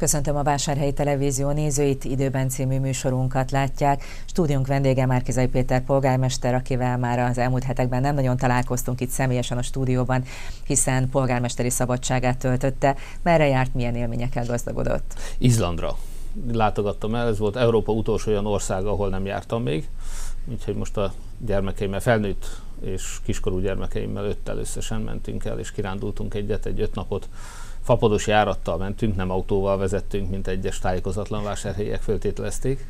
Köszöntöm a Vásárhelyi Televízió nézőit, időben című műsorunkat látják. Stúdiónk vendége Márkizai Péter polgármester, akivel már az elmúlt hetekben nem nagyon találkoztunk itt személyesen a stúdióban, hiszen polgármesteri szabadságát töltötte. Merre járt, milyen élményekkel gazdagodott? Izlandra látogattam el, ez volt Európa utolsó olyan ország, ahol nem jártam még, úgyhogy most a gyermekeimmel, felnőtt és kiskorú gyermekeimmel öttel összesen mentünk el, és kirándultunk egyet, egy öt napot fapados járattal mentünk, nem autóval vezettünk, mint egyes tájékozatlan vásárhelyek föltételezték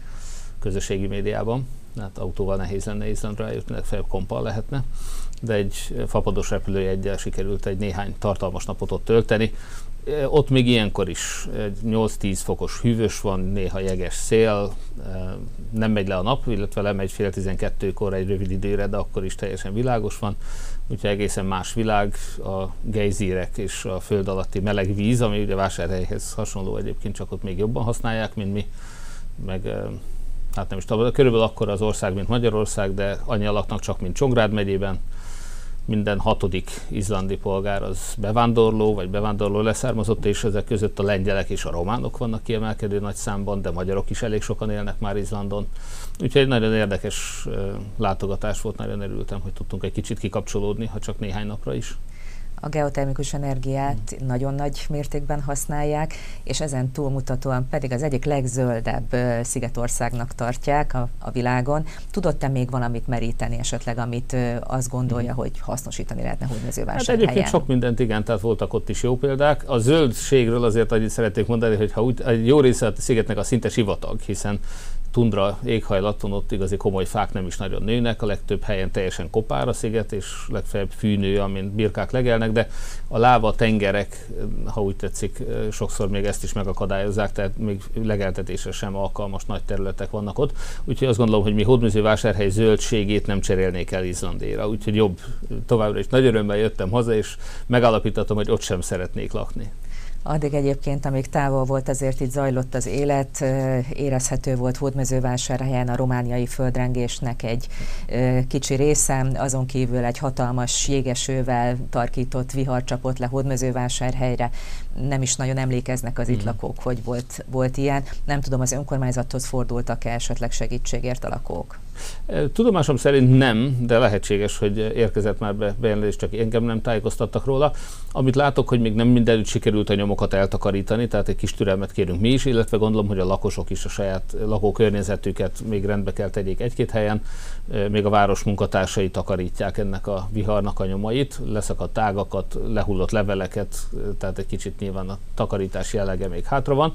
közösségi médiában. Hát autóval nehéz lenne Izlandra eljutni, legfeljebb kompal lehetne, de egy fapados repülőjegyel sikerült egy néhány tartalmas napot ott tölteni. Ott még ilyenkor is 8-10 fokos hűvös van, néha jeges szél, nem megy le a nap, illetve lemegy fél 12-kor egy rövid időre, de akkor is teljesen világos van. Úgyhogy egészen más világ, a gejzírek és a föld alatti meleg víz, ami ugye vásárhelyhez hasonló egyébként, csak ott még jobban használják, mint mi, meg hát nem is tudom, körülbelül akkor az ország, mint Magyarország, de annyi laknak csak, mint Csongrád megyében, minden hatodik izlandi polgár az bevándorló, vagy bevándorló leszármazott, és ezek között a lengyelek és a románok vannak kiemelkedő nagy számban, de magyarok is elég sokan élnek már Izlandon. Úgyhogy egy nagyon érdekes látogatás volt, nagyon örültem, hogy tudtunk egy kicsit kikapcsolódni, ha csak néhány napra is a geotermikus energiát mm. nagyon nagy mértékben használják, és ezen túlmutatóan pedig az egyik legzöldebb szigetországnak tartják a, a világon. Tudott-e még valamit meríteni esetleg, amit azt gondolja, mm. hogy hasznosítani lehetne hódmezővásárhelyen? Hát egyébként sok mindent igen, tehát voltak ott is jó példák. A zöldségről azért annyit szeretnék mondani, hogy ha úgy, egy jó része a szigetnek a szinte sivatag, hiszen tundra éghajlaton ott igazi komoly fák nem is nagyon nőnek, a legtöbb helyen teljesen kopár a sziget, és legfeljebb fűnő, amint birkák legelnek, de a láva tengerek, ha úgy tetszik, sokszor még ezt is megakadályozzák, tehát még legeltetésre sem alkalmas nagy területek vannak ott. Úgyhogy azt gondolom, hogy mi hódműzővásárhely zöldségét nem cserélnék el Izlandéra, úgyhogy jobb továbbra is nagy örömmel jöttem haza, és megállapítottam, hogy ott sem szeretnék lakni. Addig egyébként, amíg távol volt, azért itt zajlott az élet, érezhető volt Hódmezővásárhelyen a romániai földrengésnek egy kicsi része, azon kívül egy hatalmas jégesővel tarkított vihar csapott le Hódmezővásárhelyre. Nem is nagyon emlékeznek az itt mm. lakók, hogy volt, volt ilyen. Nem tudom, az önkormányzathoz fordultak-e esetleg segítségért a lakók? Tudomásom szerint nem, de lehetséges, hogy érkezett már be bejelentés, csak engem nem tájékoztattak róla. Amit látok, hogy még nem mindenütt sikerült a nyomokat eltakarítani, tehát egy kis türelmet kérünk mi is, illetve gondolom, hogy a lakosok is a saját lakókörnyezetüket még rendbe kell tegyék egy-két helyen. Még a város munkatársai takarítják ennek a viharnak a nyomait, leszakadt tágakat, lehullott leveleket, tehát egy kicsit nyilván a takarítás jellege még hátra van.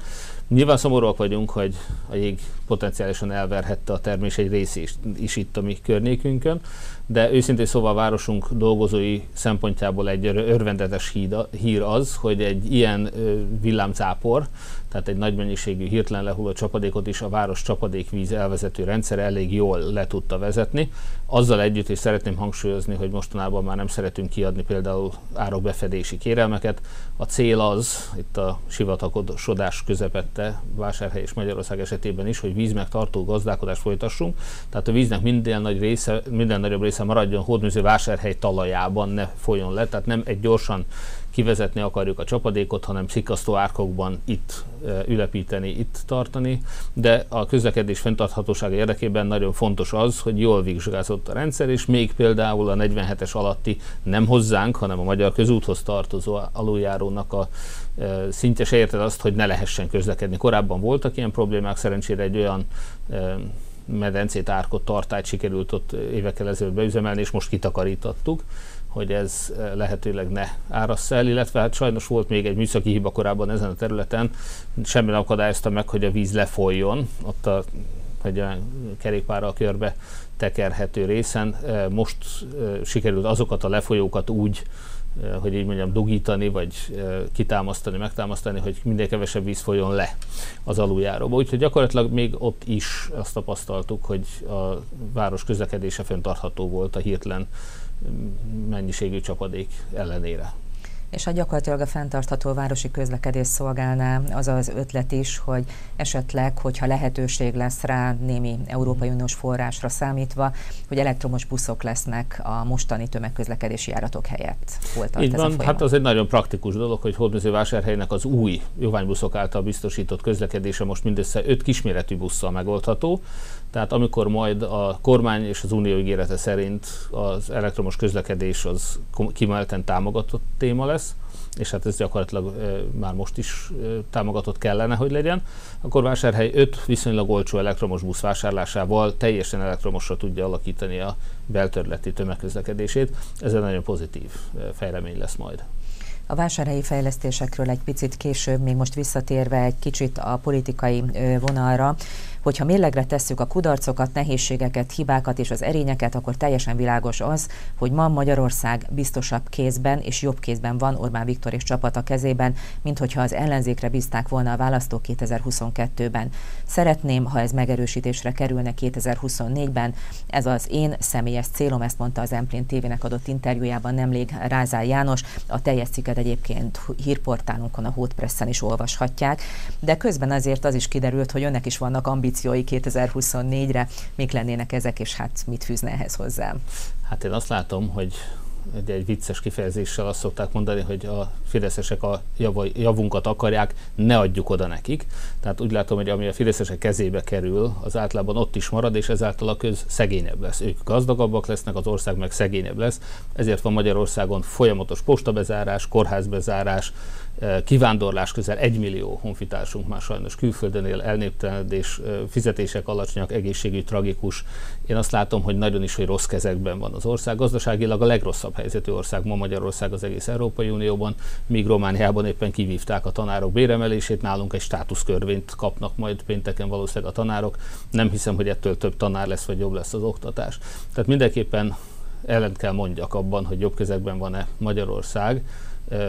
Nyilván szomorúak vagyunk, hogy a jég potenciálisan elverhette a termés egy részét is itt a mi környékünkön, de őszintén szóval a városunk dolgozói szempontjából egy örvendetes hír az, hogy egy ilyen villámcápor, tehát egy nagy mennyiségű hirtelen lehulló csapadékot is a város csapadékvíz elvezető rendszer elég jól le tudta vezetni. Azzal együtt is szeretném hangsúlyozni, hogy mostanában már nem szeretünk kiadni például árokbefedési kérelmeket. A cél az, itt a sivatagosodás közepette Vásárhely és Magyarország esetében is, hogy vízmegtartó gazdálkodást folytassunk. Tehát a víznek minden, nagy része, minden nagyobb része maradjon hódműző vásárhely talajában, ne folyjon le. Tehát nem egy gyorsan kivezetni akarjuk a csapadékot, hanem szikasztó árkokban itt ülepíteni, itt tartani, de a közlekedés fenntarthatósága érdekében nagyon fontos az, hogy jól vizsgázott a rendszer, és még például a 47-es alatti nem hozzánk, hanem a Magyar Közúthoz tartozó aluljárónak a szintje se érted azt, hogy ne lehessen közlekedni. Korábban voltak ilyen problémák, szerencsére egy olyan medencét, árkot, tartályt sikerült ott évekkel ezelőtt beüzemelni, és most kitakarítottuk hogy ez eh, lehetőleg ne árassza el, illetve hát sajnos volt még egy műszaki hiba korábban ezen a területen, semmi nem akadályozta meg, hogy a víz lefolyjon, ott a, egy a kerékpárral körbe tekerhető részen. Eh, most eh, sikerült azokat a lefolyókat úgy hogy így mondjam, dugítani, vagy kitámasztani, megtámasztani, hogy minél kevesebb víz folyjon le az aluljáróba. Úgyhogy gyakorlatilag még ott is azt tapasztaltuk, hogy a város közlekedése fenntartható volt a hirtelen mennyiségű csapadék ellenére. És a gyakorlatilag a fenntartható városi közlekedés szolgálná az az ötlet is, hogy esetleg, hogyha lehetőség lesz rá némi Európai Uniós forrásra számítva, hogy elektromos buszok lesznek a mostani tömegközlekedési járatok helyett. Hol tart Így ez van, hát az egy nagyon praktikus dolog, hogy Hódmezővásárhelynek az új jóványbuszok által biztosított közlekedése most mindössze öt kisméretű busszal megoldható. Tehát amikor majd a kormány és az unió ígérete szerint az elektromos közlekedés az kimelten támogatott téma lesz, és hát ez gyakorlatilag már most is e, támogatott kellene, hogy legyen, akkor Vásárhely 5 viszonylag olcsó elektromos busz vásárlásával teljesen elektromosra tudja alakítani a belterületi tömegközlekedését. Ez egy nagyon pozitív fejlemény lesz majd. A vásárhelyi fejlesztésekről egy picit később, még most visszatérve egy kicsit a politikai vonalra, hogyha mérlegre tesszük a kudarcokat, nehézségeket, hibákat és az erényeket, akkor teljesen világos az, hogy ma Magyarország biztosabb kézben és jobb kézben van Orbán Viktor és csapata kezében, mint hogyha az ellenzékre bízták volna a választók 2022-ben. Szeretném, ha ez megerősítésre kerülne 2024-ben. Ez az én személyes célom, ezt mondta az Emplén TV-nek adott interjújában nemrég Rázál János. A teljes cikket egyébként hírportálunkon, a Hótpressen is olvashatják. De közben azért az is kiderült, hogy önnek is vannak ambíciói ambíciói 2024-re, mik lennének ezek, és hát mit fűzne ehhez hozzá? Hát én azt látom, hogy egy, egy vicces kifejezéssel azt szokták mondani, hogy a fideszesek a javunkat akarják, ne adjuk oda nekik. Tehát úgy látom, hogy ami a fideszesek kezébe kerül, az általában ott is marad, és ezáltal a köz szegényebb lesz. Ők gazdagabbak lesznek, az ország meg szegényebb lesz. Ezért van Magyarországon folyamatos postabezárás, kórházbezárás, kivándorlás közel egy millió honfitársunk már sajnos külföldön él, elnéptelenedés, fizetések alacsonyak, egészségügy tragikus. Én azt látom, hogy nagyon is, hogy rossz kezekben van az ország. Gazdaságilag a legrosszabb helyzetű ország ma Magyarország az egész Európai Unióban, míg Romániában éppen kivívták a tanárok béremelését, nálunk egy státuszkörvényt kapnak majd pénteken valószínűleg a tanárok. Nem hiszem, hogy ettől több tanár lesz, vagy jobb lesz az oktatás. Tehát mindenképpen ellent kell mondjak abban, hogy jobb kezekben van-e Magyarország,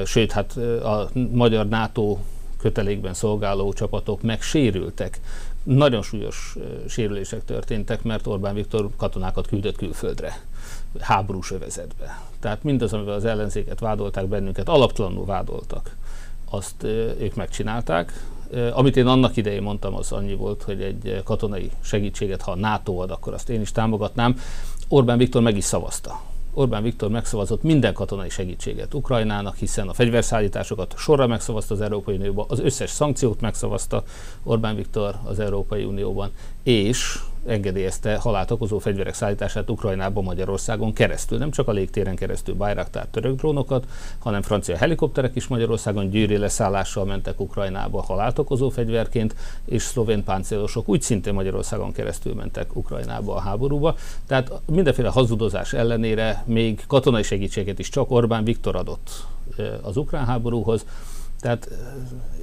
sőt, hát a magyar NATO kötelékben szolgáló csapatok megsérültek. Nagyon súlyos sérülések történtek, mert Orbán Viktor katonákat küldött külföldre, háborús övezetbe. Tehát mindaz, amivel az ellenzéket vádolták bennünket, alaptalanul vádoltak, azt ők megcsinálták. Amit én annak idején mondtam, az annyi volt, hogy egy katonai segítséget, ha a NATO ad, akkor azt én is támogatnám. Orbán Viktor meg is szavazta Orbán Viktor megszavazott minden katonai segítséget Ukrajnának, hiszen a fegyverszállításokat sorra megszavazta az Európai Unióban, az összes szankciót megszavazta Orbán Viktor az Európai Unióban, és engedélyezte halált okozó fegyverek szállítását Ukrajnába Magyarországon keresztül. Nem csak a légtéren keresztül Bayraktár török drónokat, hanem francia helikopterek is Magyarországon gyűri leszállással mentek Ukrajnába halált okozó fegyverként, és szlovén páncélosok úgy szintén Magyarországon keresztül mentek Ukrajnába a háborúba. Tehát mindenféle hazudozás ellenére még katonai segítséget is csak Orbán Viktor adott az ukrán háborúhoz, tehát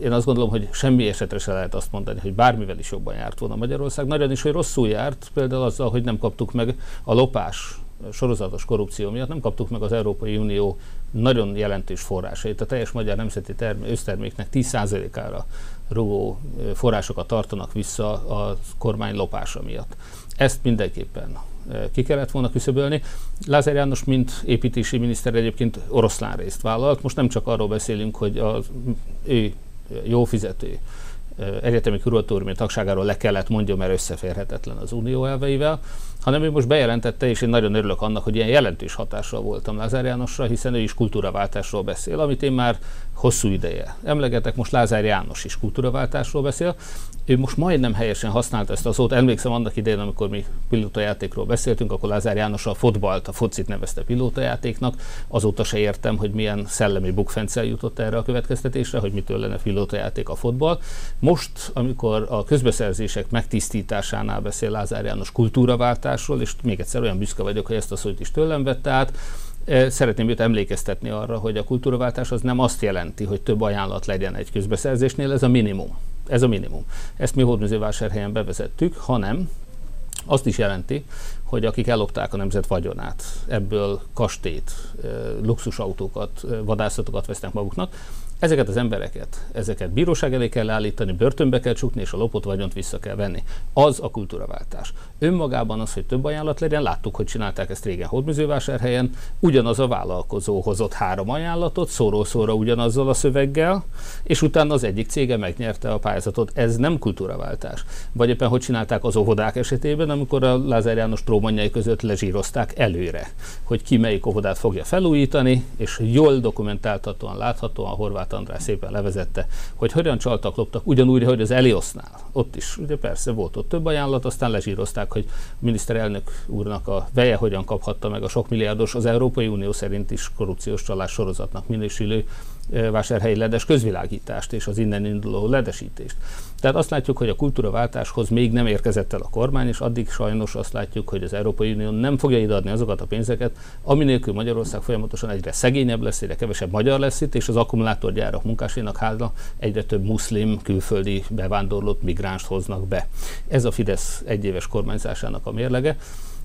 én azt gondolom, hogy semmi esetre se lehet azt mondani, hogy bármivel is jobban járt volna Magyarország. Nagyon is, hogy rosszul járt, például azzal, hogy nem kaptuk meg a lopás sorozatos korrupció miatt nem kaptuk meg az Európai Unió nagyon jelentős forrásait. A teljes magyar nemzeti term- összterméknek 10%-ára rúgó forrásokat tartanak vissza a kormány lopása miatt. Ezt mindenképpen ki kellett volna küszöbölni. Lázár János, mint építési miniszter egyébként oroszlán részt vállalt. Most nem csak arról beszélünk, hogy az ő jó fizető egyetemi kuratóriumi tagságáról le kellett mondja, mert összeférhetetlen az unió elveivel, hanem ő most bejelentette, és én nagyon örülök annak, hogy ilyen jelentős hatással voltam Lázár Jánosra, hiszen ő is kultúraváltásról beszél, amit én már hosszú ideje emlegetek, most Lázár János is kultúraváltásról beszél. Ő most majdnem helyesen használta ezt a szót. Emlékszem annak idején, amikor mi pilótajátékról beszéltünk, akkor Lázár János a fotbalt, a focit nevezte pilótajátéknak. Azóta se értem, hogy milyen szellemi bukfencel jutott erre a következtetésre, hogy mitől lenne pilótajáték a fotbal. Most, amikor a közbeszerzések megtisztításánál beszél Lázár János kultúraváltásról, és még egyszer olyan büszke vagyok, hogy ezt a szót is tőlem vette át, eh, Szeretném őt emlékeztetni arra, hogy a kultúraváltás az nem azt jelenti, hogy több ajánlat legyen egy közbeszerzésnél, ez a minimum. Ez a minimum. Ezt mi Hódműzővásárhelyen bevezettük, hanem azt is jelenti, hogy akik ellopták a nemzet vagyonát, ebből kastét, luxusautókat, vadászatokat vesznek maguknak, Ezeket az embereket, ezeket bíróság elé kell állítani, börtönbe kell csukni, és a lopott vagyont vissza kell venni. Az a kultúraváltás. Önmagában az, hogy több ajánlat legyen, láttuk, hogy csinálták ezt régen Hódműzővásárhelyen, ugyanaz a vállalkozó hozott három ajánlatot, szóról-szóra ugyanazzal a szöveggel, és utána az egyik cége megnyerte a pályázatot. Ez nem kultúraváltás. Vagy éppen hogy csinálták az óvodák esetében, amikor a Lázár János trómanjai között lezsírozták előre, hogy ki melyik óvodát fogja felújítani, és jól dokumentáltatóan, láthatóan a horvát András szépen levezette, hogy hogyan csaltak, loptak, ugyanúgy, hogy az Eliosznál. Ott is, ugye persze volt ott több ajánlat, aztán lezsírozták, hogy miniszterelnök úrnak a veje hogyan kaphatta meg a sok milliárdos, az Európai Unió szerint is korrupciós csalás sorozatnak minősülő vásárhelyi ledes közvilágítást és az innen induló ledesítést. Tehát azt látjuk, hogy a kultúraváltáshoz még nem érkezett el a kormány, és addig sajnos azt látjuk, hogy az Európai Unió nem fogja ideadni azokat a pénzeket, ami nélkül Magyarország folyamatosan egyre szegényebb lesz, egyre kevesebb magyar lesz itt, és az akkumulátorgyárak munkásének háza egyre több muszlim, külföldi bevándorlott migránst hoznak be. Ez a Fidesz egyéves kormányzásának a mérlege.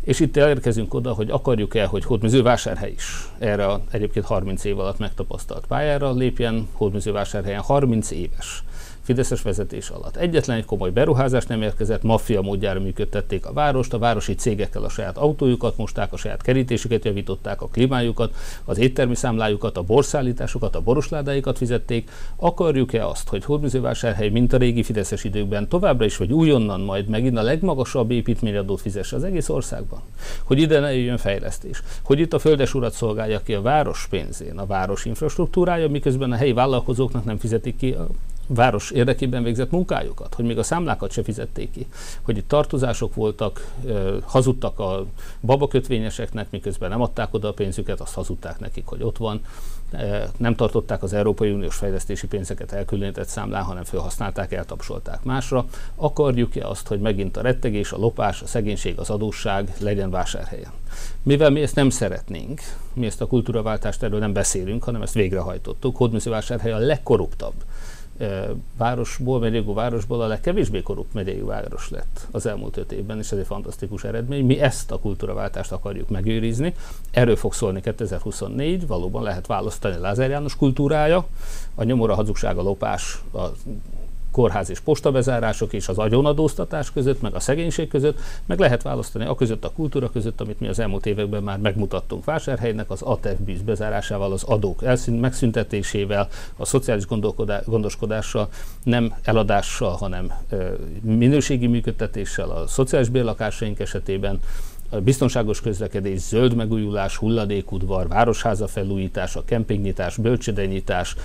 És itt elérkezünk oda, hogy akarjuk-e, hogy Hódműzővásárhely is erre a egyébként 30 év alatt megtapasztalt pályára lépjen, Hódműzővásárhelyen 30 éves Fideszes vezetés alatt. Egyetlen egy komoly beruházás nem érkezett, maffia módjára működtették a várost, a városi cégekkel a saját autójukat mosták, a saját kerítésüket javították, a klímájukat, az éttermi számlájukat, a borszállításokat, a borosládáikat fizették. Akarjuk-e azt, hogy Hódműzővásárhely, mint a régi Fideszes időkben továbbra is, vagy újonnan majd megint a legmagasabb építményadót fizesse az egész országban? Hogy ide ne jöjjön fejlesztés? Hogy itt a földes urat szolgálja ki a város pénzén, a város infrastruktúrája, miközben a helyi vállalkozóknak nem fizetik ki a város érdekében végzett munkájukat, hogy még a számlákat se fizették ki, hogy itt tartozások voltak, hazudtak a babakötvényeseknek, miközben nem adták oda a pénzüket, azt hazudták nekik, hogy ott van, nem tartották az Európai Uniós fejlesztési pénzeket elkülönített számlán, hanem felhasználták, eltapsolták másra. Akarjuk-e azt, hogy megint a rettegés, a lopás, a szegénység, az adósság legyen vásárhelyen? Mivel mi ezt nem szeretnénk, mi ezt a kultúraváltást erről nem beszélünk, hanem ezt végrehajtottuk, Hódműzővásárhely a legkorruptabb városból, megyégú városból a legkevésbé korrupt megyei város lett az elmúlt öt évben, és ez egy fantasztikus eredmény. Mi ezt a kultúraváltást akarjuk megőrizni. Erről fog szólni 2024, valóban lehet választani Lázár János kultúrája, a nyomora hazugság, a lopás, a kórház és postabezárások és az agyonadóztatás között, meg a szegénység között, meg lehet választani a között a kultúra között, amit mi az elmúlt években már megmutattunk vásárhelynek, az ATEF bűz bezárásával, az adók elszín, megszüntetésével, a szociális gondoskodással, nem eladással, hanem minőségi működtetéssel, a szociális bérlakásaink esetében, biztonságos közlekedés, zöld megújulás, hulladékudvar, városháza felújítása, kempingnyitás, bölcsödenyítás,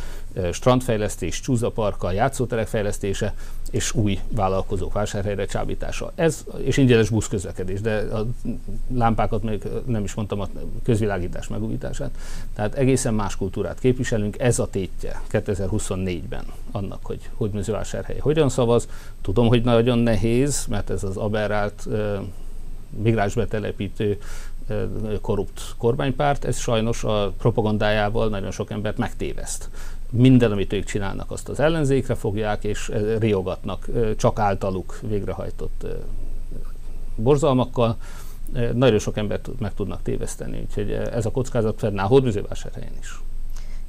strandfejlesztés, csúzaparka, játszóterek fejlesztése és új vállalkozók vásárhelyre csábítása. Ez, és ingyenes buszközlekedés, de a lámpákat még nem is mondtam, a közvilágítás megújítását. Tehát egészen más kultúrát képviselünk, ez a tétje 2024-ben annak, hogy hogy mezővásárhely hogyan szavaz. Tudom, hogy nagyon nehéz, mert ez az aberrált migráns betelepítő korrupt kormánypárt, ez sajnos a propagandájával nagyon sok embert megtéveszt. Minden, amit ők csinálnak, azt az ellenzékre fogják, és riogatnak csak általuk végrehajtott borzalmakkal. Nagyon sok embert meg tudnak téveszteni, úgyhogy ez a kockázat fennáll Hódműzővásárhelyen is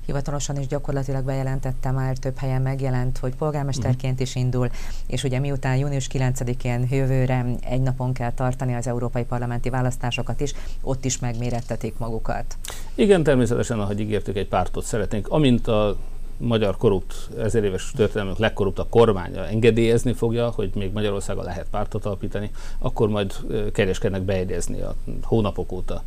hivatalosan is gyakorlatilag bejelentette már, több helyen megjelent, hogy polgármesterként is indul, és ugye miután június 9-én jövőre egy napon kell tartani az európai parlamenti választásokat is, ott is megmérettetik magukat. Igen, természetesen, ahogy ígértük, egy pártot szeretnénk. Amint a magyar korrupt, ezer éves történelmünk legkorruptabb kormánya engedélyezni fogja, hogy még Magyarországon lehet pártot alapítani, akkor majd kereskednek bejegyezni a hónapok óta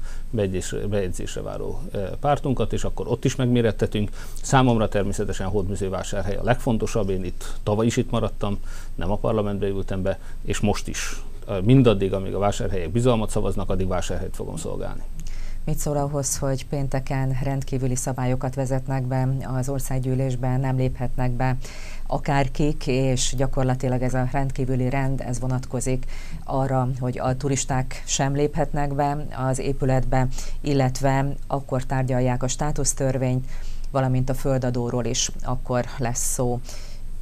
bejegyzésre váró pártunkat, és akkor ott is megmérettetünk. Számomra természetesen Hódműzővásárhely a legfontosabb, én itt tavaly is itt maradtam, nem a parlamentbe ültem be, és most is mindaddig, amíg a vásárhelyek bizalmat szavaznak, addig vásárhelyet fogom szolgálni. Mit szól ahhoz, hogy pénteken rendkívüli szabályokat vezetnek be az országgyűlésben, nem léphetnek be akárkik, és gyakorlatilag ez a rendkívüli rend, ez vonatkozik arra, hogy a turisták sem léphetnek be az épületbe, illetve akkor tárgyalják a státusztörvényt, valamint a földadóról is akkor lesz szó.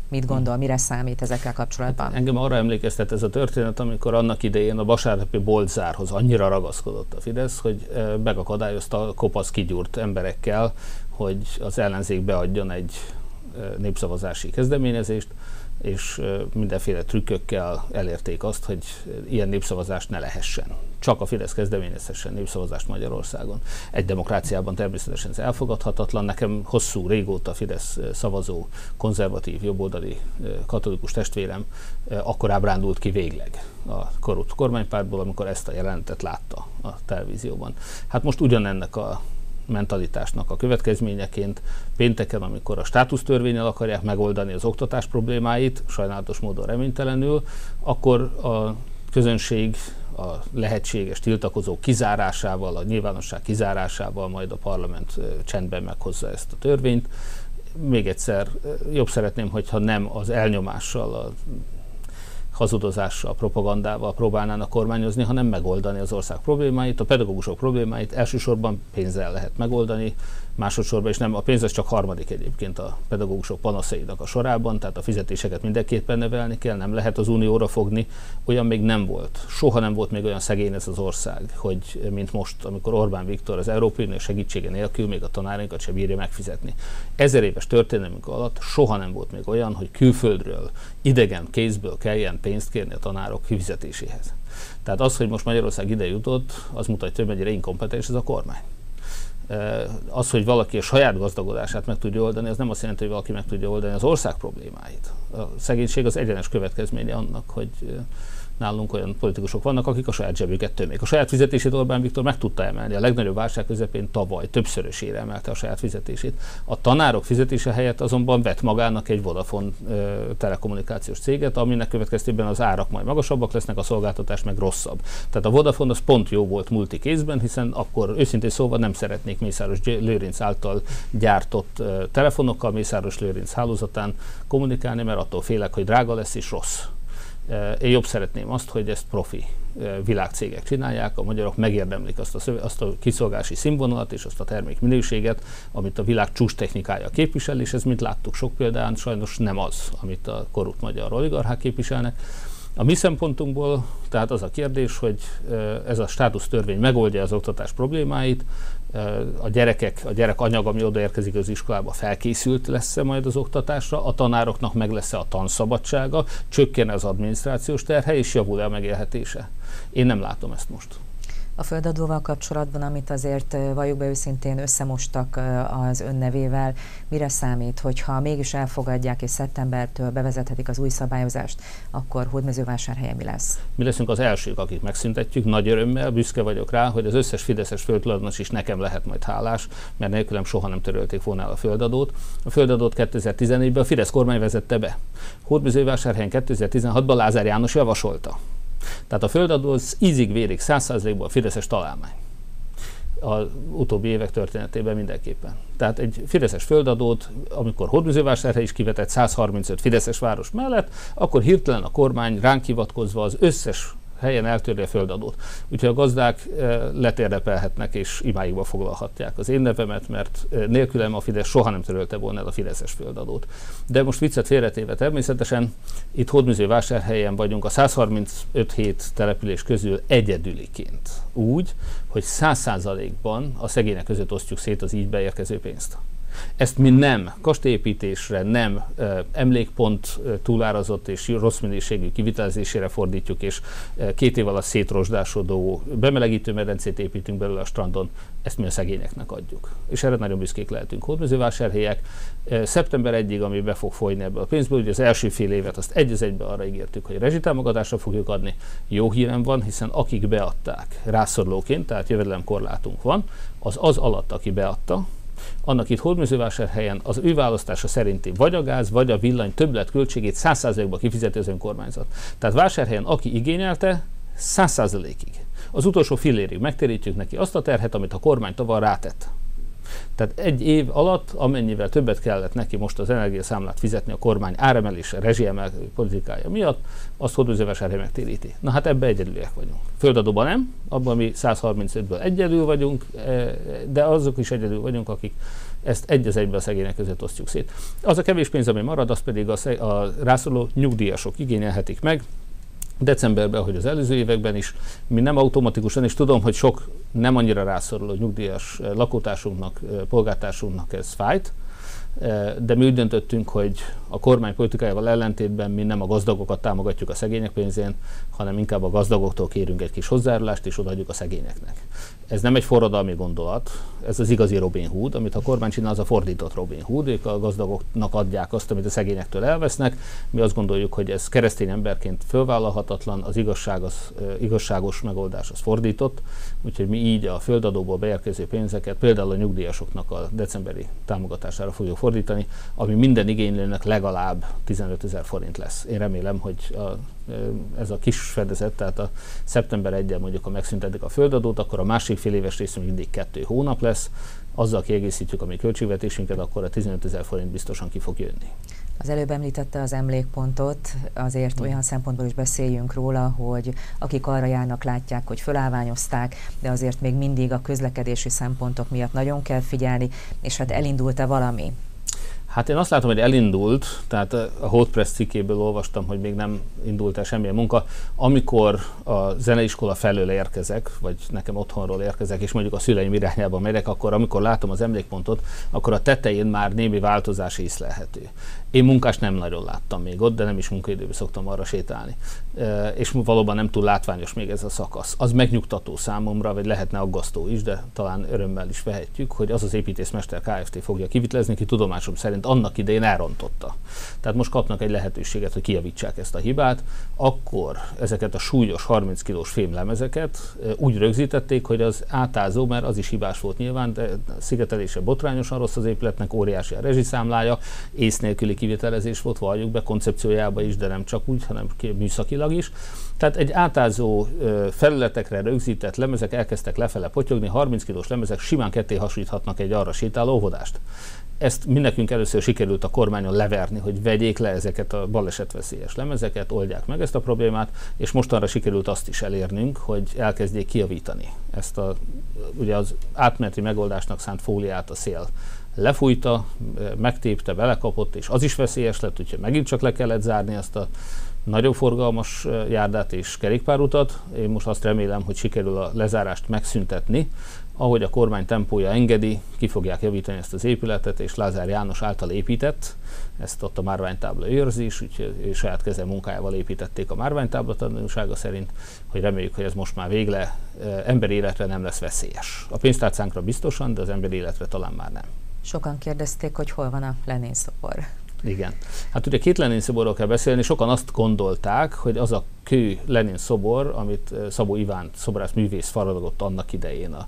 Mit gondol, mire számít ezekkel kapcsolatban? Engem arra emlékeztet ez a történet, amikor annak idején a vasárnapi boltzárhoz annyira ragaszkodott a Fidesz, hogy megakadályozta a kopasz kigyúrt emberekkel, hogy az ellenzék beadjon egy népszavazási kezdeményezést, és mindenféle trükkökkel elérték azt, hogy ilyen népszavazást ne lehessen. Csak a Fidesz kezdeményezhessen népszavazást Magyarországon. Egy demokráciában természetesen ez elfogadhatatlan. Nekem hosszú, régóta Fidesz szavazó, konzervatív, jobboldali katolikus testvérem akkor ábrándult ki végleg a korrupt kormánypártból, amikor ezt a jelentet látta a televízióban. Hát most ugyanennek a mentalitásnak a következményeként pénteken, amikor a státusztörvényel akarják megoldani az oktatás problémáit, sajnálatos módon reménytelenül, akkor a közönség a lehetséges tiltakozó kizárásával, a nyilvánosság kizárásával majd a parlament csendben meghozza ezt a törvényt. Még egyszer jobb szeretném, hogyha nem az elnyomással, a hazudozással, propagandával próbálnának kormányozni, hanem megoldani az ország problémáit, a pedagógusok problémáit elsősorban pénzzel lehet megoldani, másodszorban, és nem a pénz az csak harmadik egyébként a pedagógusok panaszainak a sorában, tehát a fizetéseket mindenképpen nevelni kell, nem lehet az unióra fogni, olyan még nem volt. Soha nem volt még olyan szegény ez az ország, hogy mint most, amikor Orbán Viktor az Európai Unió segítsége nélkül még a tanárainkat se bírja megfizetni. Ezer éves történelmünk alatt soha nem volt még olyan, hogy külföldről, idegen kézből kelljen pénzt kérni a tanárok fizetéséhez. Tehát az, hogy most Magyarország ide jutott, az mutatja, hogy mennyire inkompetens ez a kormány az, hogy valaki a saját gazdagodását meg tudja oldani, az nem azt jelenti, hogy valaki meg tudja oldani az ország problémáit. A szegénység az egyenes következménye annak, hogy nálunk olyan politikusok vannak, akik a saját zsebüket tömik. A saját fizetését Orbán Viktor meg tudta emelni. A legnagyobb válság közepén tavaly többszörösére emelte a saját fizetését. A tanárok fizetése helyett azonban vett magának egy Vodafone telekommunikációs céget, aminek következtében az árak majd magasabbak lesznek, a szolgáltatás meg rosszabb. Tehát a Vodafone az pont jó volt multi kézben, hiszen akkor őszintén szóval nem szeretnék Mészáros Lőrinc által gyártott telefonokkal Mészáros Lőrinc hálózatán kommunikálni, mert attól félek, hogy drága lesz és rossz én jobb szeretném azt, hogy ezt profi világcégek csinálják, a magyarok megérdemlik azt a, szöve, azt a kiszolgási színvonalat és azt a termék minőséget, amit a világ csúcs technikája képvisel, és ez, mint láttuk sok példán, sajnos nem az, amit a korrupt magyar oligarchák képviselnek. A mi szempontunkból tehát az a kérdés, hogy ez a státusztörvény megoldja az oktatás problémáit, a gyerekek, a gyerek anyag, ami odaérkezik az iskolába, felkészült lesz-e majd az oktatásra, a tanároknak meg lesz-e a tanszabadsága, csökken az adminisztrációs terhe, és javul-e a megélhetése. Én nem látom ezt most a földadóval kapcsolatban, amit azért valljuk be őszintén összemostak az önnevével, mire számít, hogyha mégis elfogadják és szeptembertől bevezethetik az új szabályozást, akkor Hódmezővásárhelyen mi lesz? Mi leszünk az elsők, akik megszüntetjük, nagy örömmel, büszke vagyok rá, hogy az összes fideszes földtulajdonos is nekem lehet majd hálás, mert nélkülem soha nem törölték volna el a földadót. A földadót 2014-ben a Fidesz kormány vezette be. Hódmezővásárhelyen 2016-ban Lázár János javasolta. Tehát a földadó az ízig-vérig, százszázalékban Fideszes találmány az utóbbi évek történetében mindenképpen. Tehát egy Fideszes földadót, amikor Hódműzővásárhely is kivetett 135 Fideszes város mellett, akkor hirtelen a kormány ránk hivatkozva az összes helyen eltörli a földadót. Úgyhogy a gazdák eh, letérdepelhetnek és imáikba foglalhatják az én nevemet, mert eh, nélkülem a Fidesz soha nem törölte volna el a Fideszes földadót. De most viccet félretéve természetesen, itt Hódműző vásárhelyen vagyunk a 135 hét település közül egyedüliként. Úgy, hogy 100%-ban a szegények között osztjuk szét az így beérkező pénzt. Ezt mi nem kastélyépítésre, nem emlékpont túlárazott és rossz minőségű kivitelezésére fordítjuk, és két év alatt szétrosdásodó bemelegítő medencét építünk belőle a strandon, ezt mi a szegényeknek adjuk. És erre nagyon büszkék lehetünk. Hódmezővásárhelyek szeptember 1-ig, ami be fog folyni ebből a pénzből, ugye az első fél évet azt egy az egybe arra ígértük, hogy rezsitámogatásra fogjuk adni. Jó hírem van, hiszen akik beadták rászorulóként, tehát jövedelemkorlátunk van, az az alatt, aki beadta, annak itt Hódműzővásárhelyen az ő választása szerinti vagy a gáz, vagy a villany többlet költségét 100%-ba kifizeti az önkormányzat. Tehát vásárhelyen aki igényelte, 100%-ig. Az utolsó fillérig megtérítjük neki azt a terhet, amit a kormány tovább rátett. Tehát egy év alatt, amennyivel többet kellett neki most az energiaszámlát fizetni a kormány áremelése, rezsiemelkedő politikája miatt, azt hódműzővásárhely megtéríti. Na hát ebbe egyedüliek vagyunk. Földadóban nem, abban mi 135-ből egyedül vagyunk, e, de azok is egyedül vagyunk, akik ezt egy az egybe a szegények között osztjuk szét. Az a kevés pénz, ami marad, az pedig a, a rászoruló nyugdíjasok igényelhetik meg, decemberben, ahogy az előző években is, mi nem automatikusan, és tudom, hogy sok nem annyira rászoruló nyugdíjas eh, lakótársunknak, eh, polgártársunknak ez fájt, eh, de mi úgy döntöttünk, hogy a kormány politikájával ellentétben mi nem a gazdagokat támogatjuk a szegények pénzén, hanem inkább a gazdagoktól kérünk egy kis hozzájárulást, és odaadjuk a szegényeknek. Ez nem egy forradalmi gondolat, ez az igazi Robin Hood, amit a kormány csinál, az a fordított Robin Hood, ők a gazdagoknak adják azt, amit a szegényektől elvesznek. Mi azt gondoljuk, hogy ez keresztény emberként fölvállalhatatlan, az igazság az, igazságos megoldás az fordított, úgyhogy mi így a földadóból beérkező pénzeket például a nyugdíjasoknak a decemberi támogatására fogjuk fordítani, ami minden igénylőnek legalább 15 ezer forint lesz. Én remélem, hogy a ez a kis fedezet, tehát a szeptember 1 mondjuk, ha megszüntetik a földadót, akkor a másik fél éves rész mindig kettő hónap lesz, azzal kiegészítjük a mi költségvetésünket, akkor a 15 ezer forint biztosan ki fog jönni. Az előbb említette az emlékpontot, azért olyan szempontból is beszéljünk róla, hogy akik arra járnak, látják, hogy fölállványozták, de azért még mindig a közlekedési szempontok miatt nagyon kell figyelni, és hát elindult-e valami? Hát én azt látom, hogy elindult, tehát a Hotpress cikkéből olvastam, hogy még nem indult el semmilyen munka. Amikor a zeneiskola felől érkezek, vagy nekem otthonról érkezek, és mondjuk a szüleim irányába megyek, akkor amikor látom az emlékpontot, akkor a tetején már némi változás észlelhető. Én munkást nem nagyon láttam még ott, de nem is munkaidőben szoktam arra sétálni. És valóban nem túl látványos még ez a szakasz. Az megnyugtató számomra, vagy lehetne aggasztó is, de talán örömmel is vehetjük, hogy az az építészmester Kft. fogja kivitlezni, ki tudomásom szerint annak idején elrontotta. Tehát most kapnak egy lehetőséget, hogy kijavítsák ezt a hibát. Akkor ezeket a súlyos 30 kilós fémlemezeket úgy rögzítették, hogy az átázó, mert az is hibás volt nyilván, de szigetelése botrányosan rossz az épületnek, óriási a rezsiszámlája, ész nélküli kivitelezés volt, valljuk be koncepciójába is, de nem csak úgy, hanem műszakilag is. Tehát egy átázó felületekre rögzített lemezek elkezdtek lefele potyogni, 30 kilós lemezek simán ketté hasonlíthatnak egy arra sétáló óvodást. Ezt mindenkünk először sikerült a kormányon leverni, hogy vegyék le ezeket a balesetveszélyes lemezeket, oldják meg ezt a problémát, és mostanra sikerült azt is elérnünk, hogy elkezdjék kiavítani ezt a, ugye az átmeneti megoldásnak szánt fóliát a szél lefújta, megtépte, belekapott, és az is veszélyes lett, úgyhogy megint csak le kellett zárni azt a nagyon forgalmas járdát és kerékpárutat. Én most azt remélem, hogy sikerül a lezárást megszüntetni. Ahogy a kormány tempója engedi, ki fogják javítani ezt az épületet, és Lázár János által épített, ezt ott a márványtábla őrzi is, úgyhogy saját keze munkájával építették a márványtábla tanulsága szerint, hogy reméljük, hogy ez most már végle emberi életre nem lesz veszélyes. A pénztárcánkra biztosan, de az emberi életre talán már nem. Sokan kérdezték, hogy hol van a Lenin szobor. Igen. Hát ugye két Lenin szoborról kell beszélni, sokan azt gondolták, hogy az a kő Lenin szobor, amit Szabó Iván szobrász művész faragott annak idején a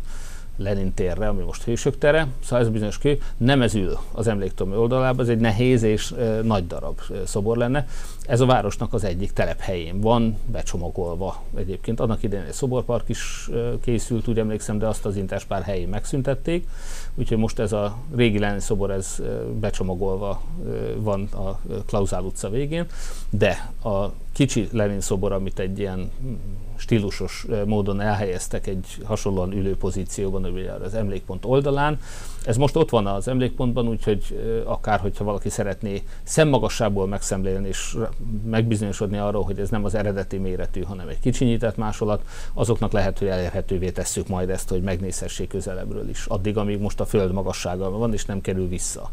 Lenin térre, ami most Hősök tere, szóval ez bizonyos kő nem ez ül az emléktormi oldalában, ez egy nehéz és e, nagy darab e, szobor lenne. Ez a városnak az egyik telephelyén van, becsomagolva egyébként. Annak idején egy szoborpark is e, készült, úgy emlékszem, de azt az Interspár helyén megszüntették, úgyhogy most ez a régi Lenin szobor, ez e, becsomagolva e, van a Klauzál utca végén, de a kicsi Lenin szobor, amit egy ilyen stílusos módon elhelyeztek egy hasonlóan ülő pozícióban, az emlékpont oldalán. Ez most ott van az emlékpontban, úgyhogy akár, hogyha valaki szeretné szemmagassából megszemlélni és megbizonyosodni arról, hogy ez nem az eredeti méretű, hanem egy kicsinyített másolat, azoknak lehet, hogy elérhetővé tesszük majd ezt, hogy megnézhessék közelebbről is, addig, amíg most a föld magassága van, és nem kerül vissza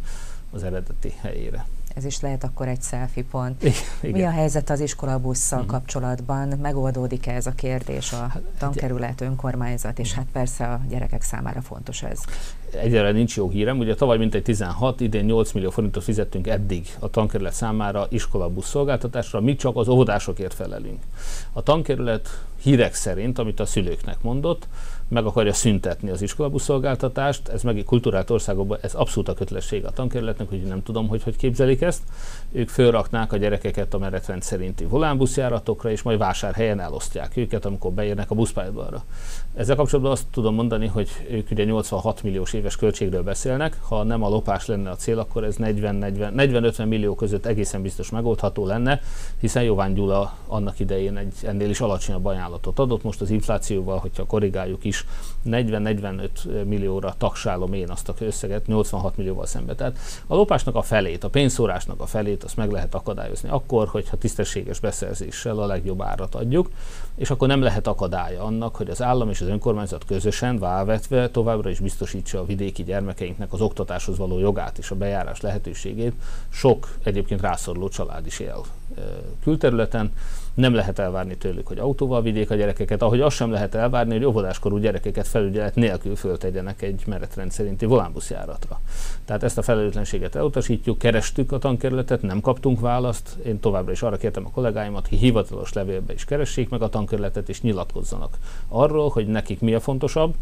az eredeti helyére ez is lehet akkor egy selfie pont. Igen. Mi a helyzet az iskolabusszal uh-huh. kapcsolatban? Megoldódik-e ez a kérdés a hát, tankerület, önkormányzat, és hát persze a gyerekek számára fontos ez? Egyelőre nincs jó hírem, ugye tavaly mintegy 16, idén 8 millió forintot fizettünk eddig a tankerület számára iskolabusz szolgáltatásra, mi csak az óvodásokért felelünk. A tankerület hírek szerint, amit a szülőknek mondott, meg akarja szüntetni az iskolabuszolgáltatást, ez meg kulturált országokban, ez abszolút a kötelesség a tankerületnek, hogy nem tudom, hogy hogy képzelik ezt. Ők fölraknák a gyerekeket a menetrend szerinti volánbuszjáratokra, és majd vásárhelyen elosztják őket, amikor beérnek a buszpályadalra. Ezzel kapcsolatban azt tudom mondani, hogy ők ugye 86 milliós éves költségről beszélnek, ha nem a lopás lenne a cél, akkor ez 40-50 millió között egészen biztos megoldható lenne, hiszen Jován Gyula annak idején egy ennél is alacsonyabb ajánlatot adott, most az inflációval, hogyha korrigáljuk is, 40-45 millióra taksálom én azt a összeget, 86 millióval szembe. Tehát a lopásnak a felét, a pénzszórásnak a felét, azt meg lehet akadályozni akkor, hogyha tisztességes beszerzéssel a legjobb árat adjuk, és akkor nem lehet akadálya annak, hogy az állam és az önkormányzat közösen válvetve továbbra is biztosítsa a vidéki gyermekeinknek az oktatáshoz való jogát és a bejárás lehetőségét. Sok egyébként rászoruló család is él külterületen, nem lehet elvárni tőlük, hogy autóval vigyék a gyerekeket, ahogy azt sem lehet elvárni, hogy óvodáskorú gyerekeket felügyelet nélkül föltegyenek egy menetrend szerinti volánbuszjáratra. Tehát ezt a felelőtlenséget elutasítjuk, kerestük a tankerületet, nem kaptunk választ. Én továbbra is arra kértem a kollégáimat, hogy hivatalos levélbe is keressék meg a tankerületet, és nyilatkozzanak arról, hogy nekik mi a fontosabb,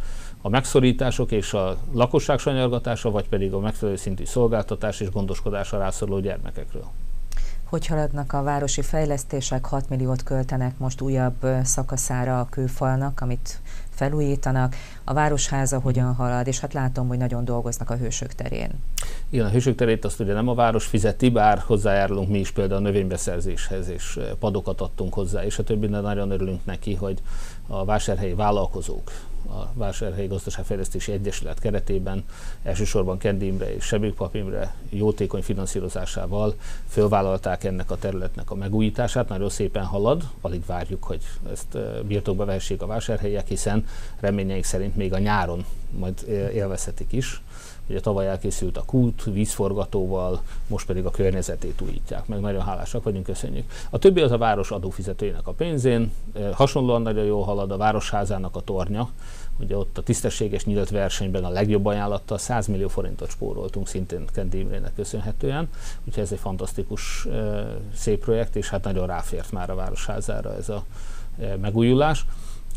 a megszorítások és a lakosság sanyargatása, vagy pedig a megfelelő szintű szolgáltatás és gondoskodás a rászoruló gyermekekről hogy haladnak a városi fejlesztések, 6 milliót költenek most újabb szakaszára a kőfalnak, amit felújítanak, a Városháza hogyan halad, és hát látom, hogy nagyon dolgoznak a Hősök terén. Igen, a Hősök terét azt ugye nem a város fizeti, bár hozzájárulunk mi is például a növénybeszerzéshez, és padokat adtunk hozzá, és a többi, de nagyon örülünk neki, hogy a vásárhelyi vállalkozók a Vásárhelyi Gazdaságfejlesztési Egyesület keretében elsősorban Kendi és Papimre jótékony finanszírozásával fölvállalták ennek a területnek a megújítását. Nagyon szépen halad, alig várjuk, hogy ezt birtokba vehessék a vásárhelyiek, hiszen reményeink szerint még a nyáron majd élvezhetik is. Ugye tavaly elkészült a kút, vízforgatóval, most pedig a környezetét újítják meg. Nagyon hálásak vagyunk, köszönjük. A többi az a város adófizetőinek a pénzén. Hasonlóan nagyon jól halad a városházának a tornya. Ugye ott a tisztességes nyílt versenyben a legjobb ajánlattal 100 millió forintot spóroltunk szintén Kendi Imrének köszönhetően. Úgyhogy ez egy fantasztikus szép projekt, és hát nagyon ráfért már a városházára ez a megújulás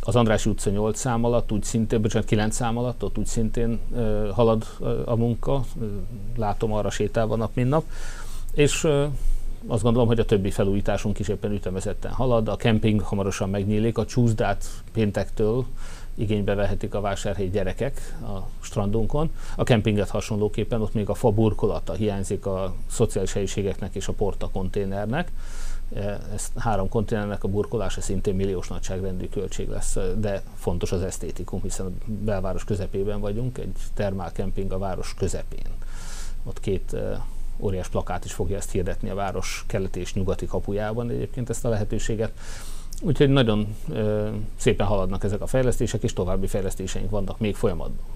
az Andrási utca 8 szám alatt, úgy szintén, bocsánat, 9 szám alatt, ott úgy szintén uh, halad a munka, látom arra sétálva nap, mint nap, és uh, azt gondolom, hogy a többi felújításunk is éppen ütemezetten halad. A kemping hamarosan megnyílik, a csúszdát péntektől igénybe vehetik a vásárhelyi gyerekek a strandunkon. A kempinget hasonlóképpen ott még a fa burkolata hiányzik a szociális helyiségeknek és a porta konténernek. E, ez három kontinentnek a burkolása szintén milliós nagyságrendű költség lesz, de fontos az esztétikum, hiszen a belváros közepében vagyunk, egy termálkemping a város közepén. Ott két e, óriás plakát is fogja ezt hirdetni a város keleti és nyugati kapujában egyébként ezt a lehetőséget. Úgyhogy nagyon e, szépen haladnak ezek a fejlesztések, és további fejlesztéseink vannak még folyamatban.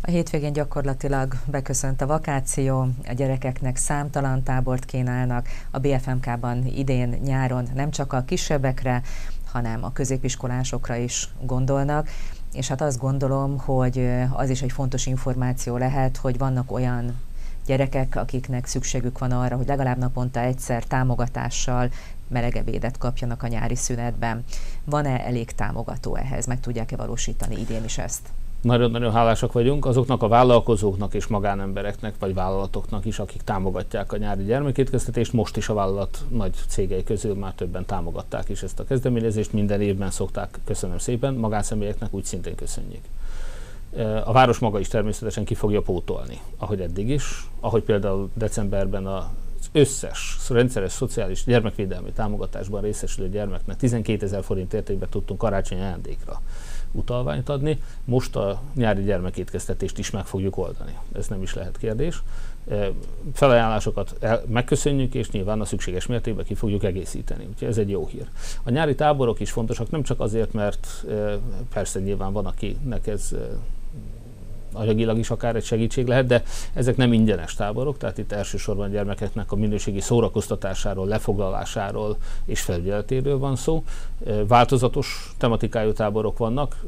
A hétvégén gyakorlatilag beköszönt a vakáció, a gyerekeknek számtalan tábort kínálnak, a BFMK-ban idén nyáron nem csak a kisebbekre, hanem a középiskolásokra is gondolnak, és hát azt gondolom, hogy az is egy fontos információ lehet, hogy vannak olyan gyerekek, akiknek szükségük van arra, hogy legalább naponta egyszer támogatással melegebédet kapjanak a nyári szünetben. Van-e elég támogató ehhez? Meg tudják-e valósítani idén is ezt? Nagyon-nagyon hálásak vagyunk azoknak a vállalkozóknak és magánembereknek, vagy vállalatoknak is, akik támogatják a nyári gyermekétkeztetést. Most is a vállalat nagy cégei közül már többen támogatták is ezt a kezdeményezést. Minden évben szokták, köszönöm szépen, magánszemélyeknek úgy szintén köszönjük. A város maga is természetesen ki fogja pótolni, ahogy eddig is, ahogy például decemberben a összes rendszeres szociális gyermekvédelmi támogatásban részesülő gyermeknek 12 ezer forint értékben tudtunk karácsonyi ajándékra utalványt adni. Most a nyári gyermekétkeztetést is meg fogjuk oldani. Ez nem is lehet kérdés. Felajánlásokat el, megköszönjük, és nyilván a szükséges mértékben ki fogjuk egészíteni. Úgyhogy ez egy jó hír. A nyári táborok is fontosak, nem csak azért, mert persze nyilván van, akinek ez anyagilag is akár egy segítség lehet, de ezek nem ingyenes táborok, tehát itt elsősorban gyermekeknek a minőségi szórakoztatásáról, lefoglalásáról és felügyeletéről van szó. Változatos tematikájú táborok vannak.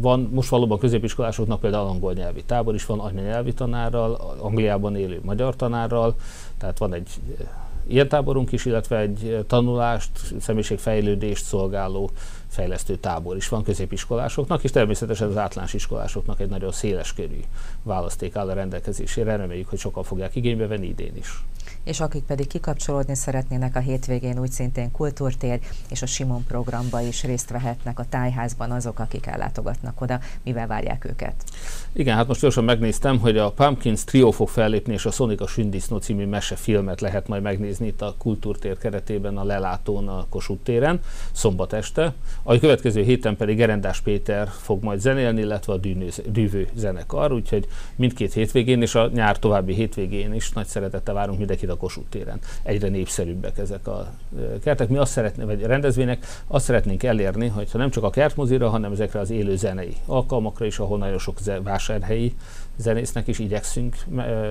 Van most valóban középiskolásoknak például angol nyelvi tábor is van, anyanyelvi tanárral, Angliában élő magyar tanárral, tehát van egy ilyen táborunk is, illetve egy tanulást, személyiségfejlődést szolgáló fejlesztő tábor is van középiskolásoknak, és természetesen az általános iskolásoknak egy nagyon széles körű választék áll a rendelkezésére. Reméljük, hogy sokan fogják igénybe venni idén is. És akik pedig kikapcsolódni szeretnének a hétvégén úgy szintén kultúrtér és a Simon programba is részt vehetnek a tájházban azok, akik ellátogatnak oda, mivel várják őket. Igen, hát most gyorsan megnéztem, hogy a Pumpkins Trio fog fellépni, és a Sonic a Sündisznó című mesefilmet lehet majd megnézni itt a kultúrtér keretében, a lelátón, a Kossuth téren, szombat este. A következő héten pedig Gerendás Péter fog majd zenélni, illetve a dűvő zenekar, úgyhogy mindkét hétvégén és a nyár további hétvégén is nagy szeretettel várunk mindenkit a Kossuth téren. Egyre népszerűbbek ezek a kertek. Mi azt szeretnénk, vagy rendezvények azt szeretnénk elérni, hogyha nem csak a kertmozira, hanem ezekre az élő zenei alkalmakra is, ahol nagyon sok vásárhelyi zenésznek is igyekszünk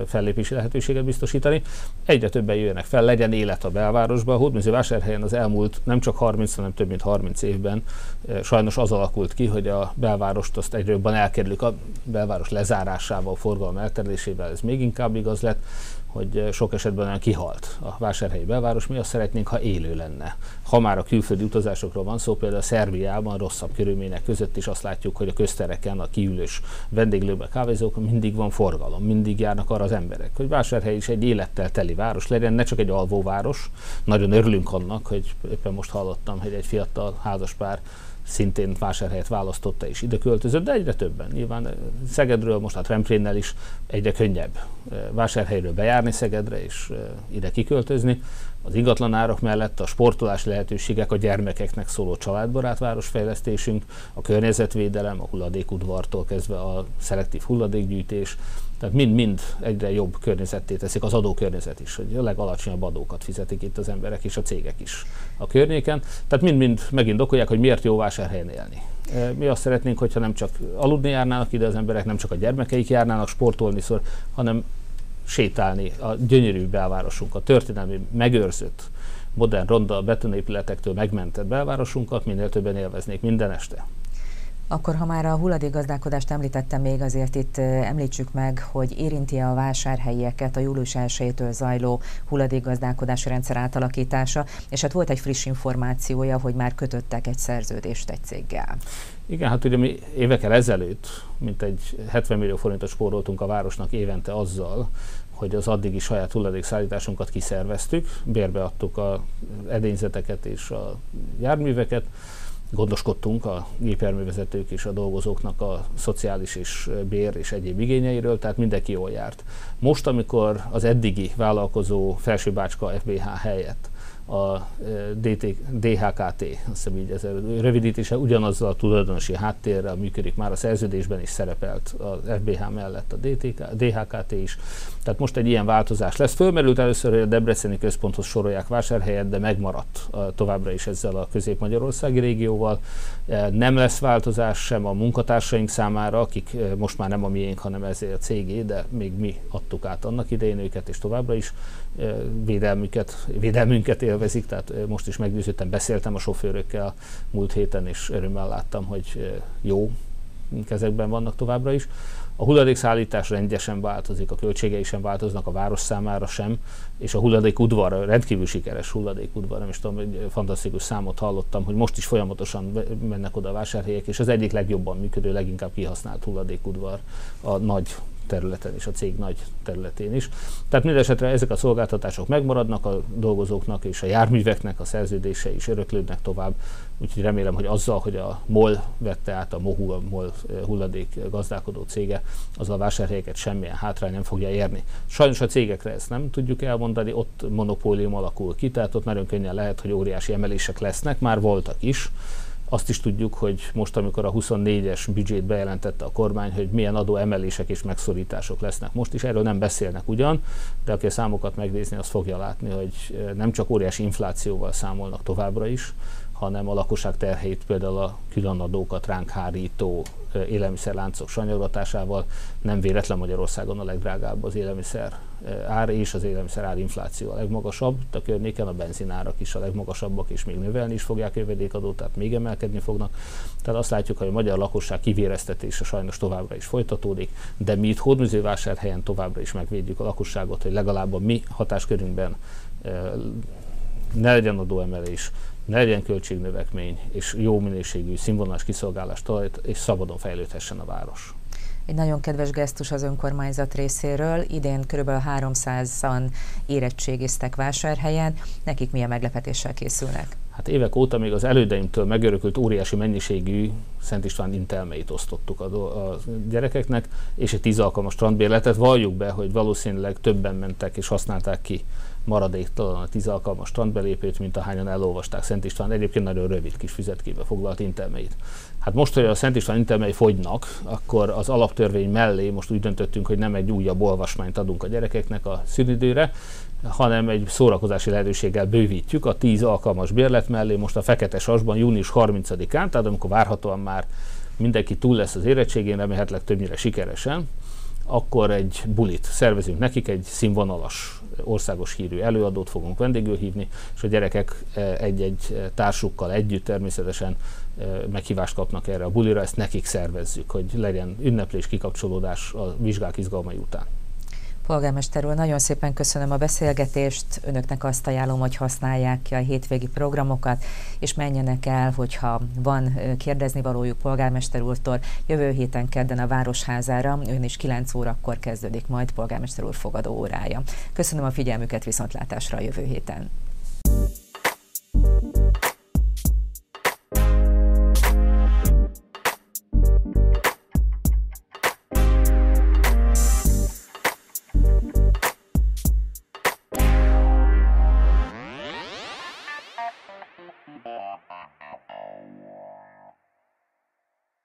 fellépési lehetőséget biztosítani. Egyre többen jönnek fel, legyen élet a belvárosban. A Hódműző-vásárhelyen az elmúlt nem csak 30, hanem több mint 30 évben sajnos az alakult ki, hogy a belvárost azt egyre jobban elkerülik a belváros lezárásával, forgalom elterülésével, ez még inkább igaz lett hogy sok esetben olyan kihalt a vásárhelyi belváros, mi azt szeretnénk, ha élő lenne. Ha már a külföldi utazásokról van szó, például a Szerbiában rosszabb körülmények között is azt látjuk, hogy a köztereken, a kiülős vendéglőben, kávézókon mindig van forgalom, mindig járnak arra az emberek, hogy vásárhely is egy élettel teli város legyen, ne csak egy alvóváros. Nagyon örülünk annak, hogy éppen most hallottam, hogy egy fiatal házaspár szintén vásárhelyet választotta és ide költözött, de egyre többen. Nyilván eh, Szegedről, most a Tremplénnel is egyre könnyebb eh, vásárhelyről bejárni Szegedre és eh, ide kiköltözni. Az ingatlanárak mellett a sportolási lehetőségek, a gyermekeknek szóló családbarát városfejlesztésünk, a környezetvédelem, a hulladékudvartól kezdve a szelektív hulladékgyűjtés, tehát mind-mind egyre jobb környezetté teszik az adókörnyezet is, hogy a legalacsonyabb adókat fizetik itt az emberek és a cégek is a környéken. Tehát mind-mind megint okolják, hogy miért jó vásárhelyen élni. E, mi azt szeretnénk, hogyha nem csak aludni járnának ide az emberek, nem csak a gyermekeik járnának sportolni szor, hanem sétálni a gyönyörű belvárosunk, a történelmi megőrzött, modern, ronda betonépületektől megmentett belvárosunkat minél többen élveznék minden este. Akkor, ha már a hulladékgazdálkodást említettem még, azért itt említsük meg, hogy érinti a vásárhelyieket a július 1 zajló hulladékgazdálkodási rendszer átalakítása, és hát volt egy friss információja, hogy már kötöttek egy szerződést egy céggel. Igen, hát ugye mi évekkel ezelőtt, mint egy 70 millió forintot spóroltunk a városnak évente azzal, hogy az addigi saját hulladékszállításunkat kiszerveztük, bérbeadtuk a edényzeteket és a járműveket, gondoskodtunk a gépjárművezetők és a dolgozóknak a szociális és bér és egyéb igényeiről, tehát mindenki jól járt. Most, amikor az eddigi vállalkozó Felsőbácska FBH helyett a e, DT, DHKT, azt hiszem így ez a rövidítése, ugyanazzal a tulajdonosi háttérrel működik, már a szerződésben is szerepelt az FBH mellett a DTK, DHKT is. Tehát most egy ilyen változás lesz. Fölmerült először, hogy a Debreceni központhoz sorolják vásárhelyet, de megmaradt a, továbbra is ezzel a közép-magyarországi régióval. E, nem lesz változás sem a munkatársaink számára, akik e, most már nem a miénk, hanem ezért a cégé, de még mi adtuk át annak idején őket, és továbbra is védelmüket, védelmünket élvezik, tehát most is meggyőződtem, beszéltem a sofőrökkel múlt héten, és örömmel láttam, hogy jó kezekben vannak továbbra is. A hulladékszállítás rendjesen változik, a költségei sem változnak, a város számára sem, és a hulladékudvar, rendkívül sikeres hulladékudvar, nem is tudom, egy fantasztikus számot hallottam, hogy most is folyamatosan mennek oda a vásárhelyek, és az egyik legjobban működő, leginkább kihasznált hulladékudvar a nagy területen és a cég nagy területén is. Tehát mindesetre ezek a szolgáltatások megmaradnak a dolgozóknak és a járműveknek a szerződése is öröklődnek tovább, úgyhogy remélem, hogy azzal, hogy a MOL vette át a MOHU, a MOL eh, hulladék gazdálkodó cége, az a vásárhelyeket semmilyen hátrány nem fogja érni. Sajnos a cégekre ezt nem tudjuk elmondani, ott monopólium alakul ki, tehát ott nagyon könnyen lehet, hogy óriási emelések lesznek, már voltak is, azt is tudjuk, hogy most, amikor a 24-es büdzsét bejelentette a kormány, hogy milyen adóemelések és megszorítások lesznek. Most is erről nem beszélnek ugyan, de aki a számokat megnézni, az fogja látni, hogy nem csak óriási inflációval számolnak továbbra is, hanem a lakosság terheit például a különadókat ránk hárító élelmiszerláncok sanyagatásával nem véletlen Magyarországon a legdrágább az élelmiszer ár és az élelmiszer ár infláció a legmagasabb, a környéken a benzinárak is a legmagasabbak, és még növelni is fogják jövedékadót, tehát még emelkedni fognak. Tehát azt látjuk, hogy a magyar lakosság kivéreztetése sajnos továbbra is folytatódik, de mi itt hódműzővásárhelyen továbbra is megvédjük a lakosságot, hogy legalább a mi hatáskörünkben ne legyen adóemelés, ne legyen költségnövekmény, és jó minőségű színvonalas kiszolgálást talajt, és szabadon fejlődhessen a város. Egy nagyon kedves gesztus az önkormányzat részéről. Idén kb. 300-an érettségiztek vásárhelyen. Nekik milyen meglepetéssel készülnek? Hát évek óta még az elődeimtől megörökült óriási mennyiségű Szent István intelmeit osztottuk a, a gyerekeknek, és egy tíz alkalmas strandbérletet. Valljuk be, hogy valószínűleg többen mentek és használták ki maradéktalan a tíz alkalmas strandbelépőt, mint ahányan elolvasták Szent István egyébként nagyon rövid kis füzetkébe foglalt intelmeit. Hát most, hogy a Szent István intelmei fogynak, akkor az alaptörvény mellé most úgy döntöttünk, hogy nem egy újabb olvasmányt adunk a gyerekeknek a szünidőre, hanem egy szórakozási lehetőséggel bővítjük a 10 alkalmas bérlet mellé most a Fekete Sasban június 30-án, tehát amikor várhatóan már mindenki túl lesz az érettségén, remélhetőleg többnyire sikeresen, akkor egy bulit szervezünk nekik, egy színvonalas országos hírű előadót fogunk vendégül hívni, és a gyerekek eh, egy-egy társukkal együtt természetesen eh, meghívást kapnak erre a bulira, ezt nekik szervezzük, hogy legyen ünneplés, kikapcsolódás a vizsgák izgalmai után. Polgármester úr, nagyon szépen köszönöm a beszélgetést. Önöknek azt ajánlom, hogy használják ki a hétvégi programokat, és menjenek el, hogyha van kérdezni valójuk polgármester úrtól. Jövő héten kedden a Városházára, ön is 9 órakor kezdődik majd polgármester úr fogadó órája. Köszönöm a figyelmüket, viszontlátásra a jövő héten. thank you